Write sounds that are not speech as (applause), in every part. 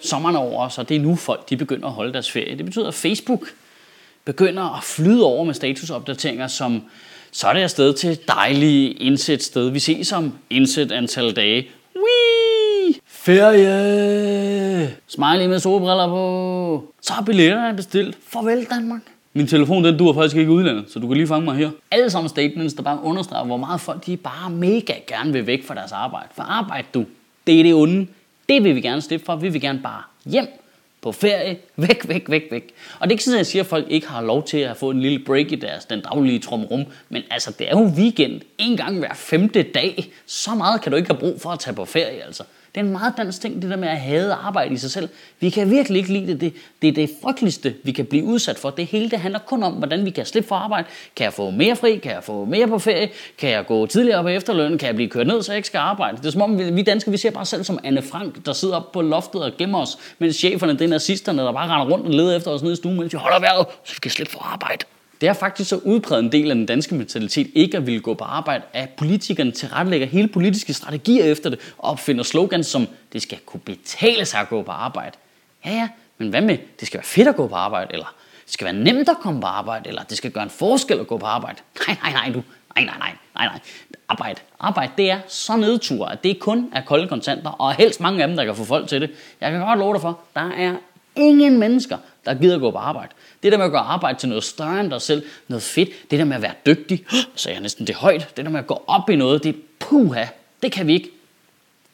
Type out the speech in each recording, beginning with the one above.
sommeren er over og det er nu folk de begynder at holde deres ferie. Det betyder, at Facebook begynder at flyde over med statusopdateringer, som så er det afsted til et dejligt indsæt sted. Vi ses om indsæt antal dage. Wee! Ferie! Smiley med solbriller på. Så er billetterne bestilt. Farvel Danmark. Min telefon, den duer faktisk ikke i udlandet, så du kan lige fange mig her. Alle sammen statements, der bare understreger, hvor meget folk de bare mega gerne vil væk fra deres arbejde. For arbejde du, det er det onde. Det vil vi gerne slippe for. Vi vil gerne bare hjem på ferie, væk, væk, væk, væk. Og det er ikke sådan, at jeg siger, at folk ikke har lov til at få en lille break i deres den daglige trumrum, men altså, det er jo weekend en gang hver femte dag. Så meget kan du ikke have brug for at tage på ferie, altså. Det er en meget dansk ting, det der med at have arbejde i sig selv. Vi kan virkelig ikke lide det. Det, det er det frygteligste, vi kan blive udsat for. Det hele det handler kun om, hvordan vi kan slippe for arbejde. Kan jeg få mere fri? Kan jeg få mere på ferie? Kan jeg gå tidligere på efterløn? Kan jeg blive kørt ned, så jeg ikke skal arbejde? Det er som om, vi, vi danskere, vi ser bare selv som Anne Frank, der sidder oppe på loftet og gemmer os, mens cheferne, det nazisterne, der bare render rundt og leder efter os nede i stuen, mens vi holder vejret, så vi kan slippe for arbejde. Det er faktisk så udbredt en del af den danske mentalitet ikke at ville gå på arbejde, at politikerne tilrettelægger hele politiske strategier efter det og opfinder slogans som, det skal kunne betale sig at gå på arbejde. Ja, ja, men hvad med, det skal være fedt at gå på arbejde, eller det skal være nemt at komme på arbejde, eller det skal gøre en forskel at gå på arbejde. Nej, nej, nej, du. Nej, nej, nej, nej, nej. Arbejde. Arbejde, det er så nedtur, at det kun er kolde kontanter, og helst mange af dem, der kan få folk til det. Jeg kan godt love dig for, der er ingen mennesker, der gider gå på arbejde. Det der med at gøre arbejde til noget større end dig selv, noget fedt, det der med at være dygtig, (gasps) så er jeg næsten det højt, det der med at gå op i noget, det er puha, det kan vi ikke.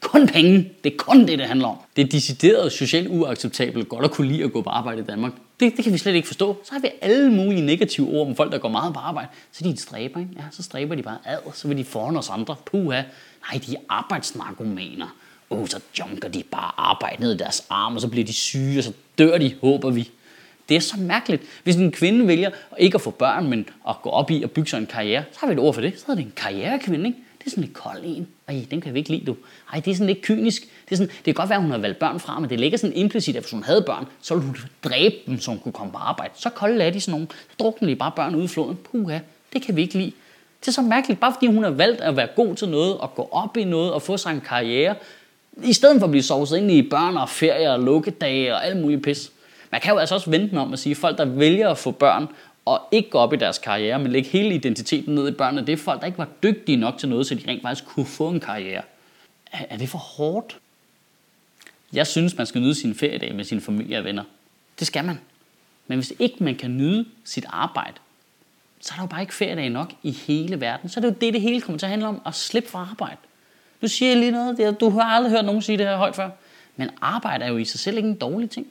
Kun penge, det er kun det, det handler om. Det er decideret socialt uacceptabelt godt at kunne lide at gå på arbejde i Danmark. Det, det kan vi slet ikke forstå. Så har vi alle mulige negative ord om folk, der går meget på arbejde. Så de er en stræber, ikke? Ja, så stræber de bare ad, så vil de foran os andre. Puha, nej, de er arbejdsnarkomaner. Åh, oh, så junker de bare arbejde ned i deres arme, og så bliver de syge, og så dør de, håber vi. Det er så mærkeligt. Hvis en kvinde vælger ikke at få børn, men at gå op i at bygge sig en karriere, så har vi et ord for det. Så er det en karrierekvinde, ikke? Det er sådan lidt kold en. Ej, den kan vi ikke lide, du. Ej, det er sådan lidt kynisk. Det, er sådan, det kan godt være, at hun har valgt børn fra, men det ligger sådan implicit, at hvis hun havde børn, så ville hun dræbe dem, så hun kunne komme på arbejde. Så kolde er de sådan nogle. Så drukner de bare børn ud i floden. Puha, det kan vi ikke lide. Det er så mærkeligt, bare fordi hun har valgt at være god til noget, og gå op i noget, og få sig en karriere, i stedet for at blive sovset ind i børn og ferier og lukkedage og alt muligt pis. Man kan jo altså også vente om at sige, at folk, der vælger at få børn, og ikke gå op i deres karriere, men lægge hele identiteten ned i børnene, det er folk, der ikke var dygtige nok til noget, så de rent faktisk kunne få en karriere. Er, er det for hårdt? Jeg synes, man skal nyde sin feriedag med sine familie og venner. Det skal man. Men hvis ikke man kan nyde sit arbejde, så er der jo bare ikke feriedag nok i hele verden. Så er det jo det, det hele kommer til at handle om, at slippe fra arbejde. Nu siger jeg lige noget, du har aldrig hørt nogen sige det her højt før. Men arbejde er jo i sig selv ikke en dårlig ting.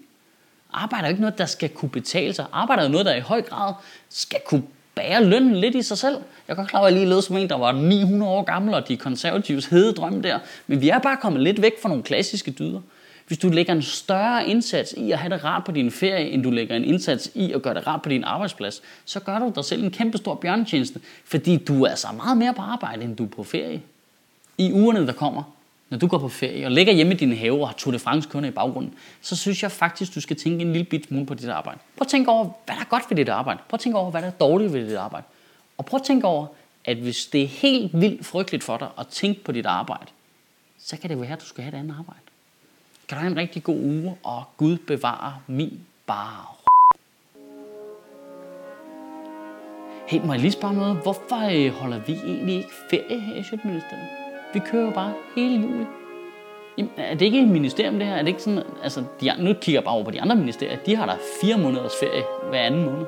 Arbejde er jo ikke noget, der skal kunne betale sig. Arbejde er jo noget, der i høj grad skal kunne bære lønnen lidt i sig selv. Jeg kan godt klare, at jeg lige lød som en, der var 900 år gammel, og de konservatives hede drøm der. Men vi er bare kommet lidt væk fra nogle klassiske dyder. Hvis du lægger en større indsats i at have det rart på din ferie, end du lægger en indsats i at gøre det rart på din arbejdsplads, så gør du dig selv en kæmpe stor bjørntjeneste, fordi du er så meget mere på arbejde, end du er på ferie. I ugerne, der kommer, når du går på ferie og ligger hjemme i din have og har Tour de France kørende i baggrunden, så synes jeg faktisk, du skal tænke en lille bit smule på dit arbejde. Prøv at tænke over, hvad der er godt ved dit arbejde. Prøv at tænke over, hvad der er dårligt ved dit arbejde. Og prøv at tænke over, at hvis det er helt vildt frygteligt for dig at tænke på dit arbejde, så kan det være, at du skal have et andet arbejde. Kan du have en rigtig god uge, og Gud bevarer min bare Hey, må jeg lige spørge noget? Hvorfor øh, holder vi egentlig ikke ferie her i Sjøtministeriet? Vi kører bare hele juli. Jamen, er det ikke et ministerium det her? Er det ikke sådan, altså, de, nu kigger jeg bare over på de andre ministerier. De har der fire måneders ferie hver anden måned.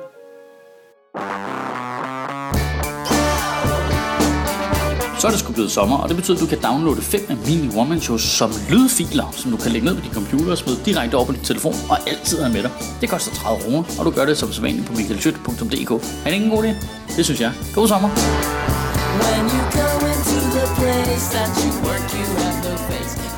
Så er det sgu blevet sommer, og det betyder, at du kan downloade fem af mine one shows som lydfiler, som du kan lægge ned på din computer og smide direkte over på din telefon og altid have med dig. Det koster 30 kroner, og du gør det som sædvanligt på michaelschødt.dk. Er det ikke en god idé? Det synes jeg. God sommer! When you go into the place that you work, you have no face.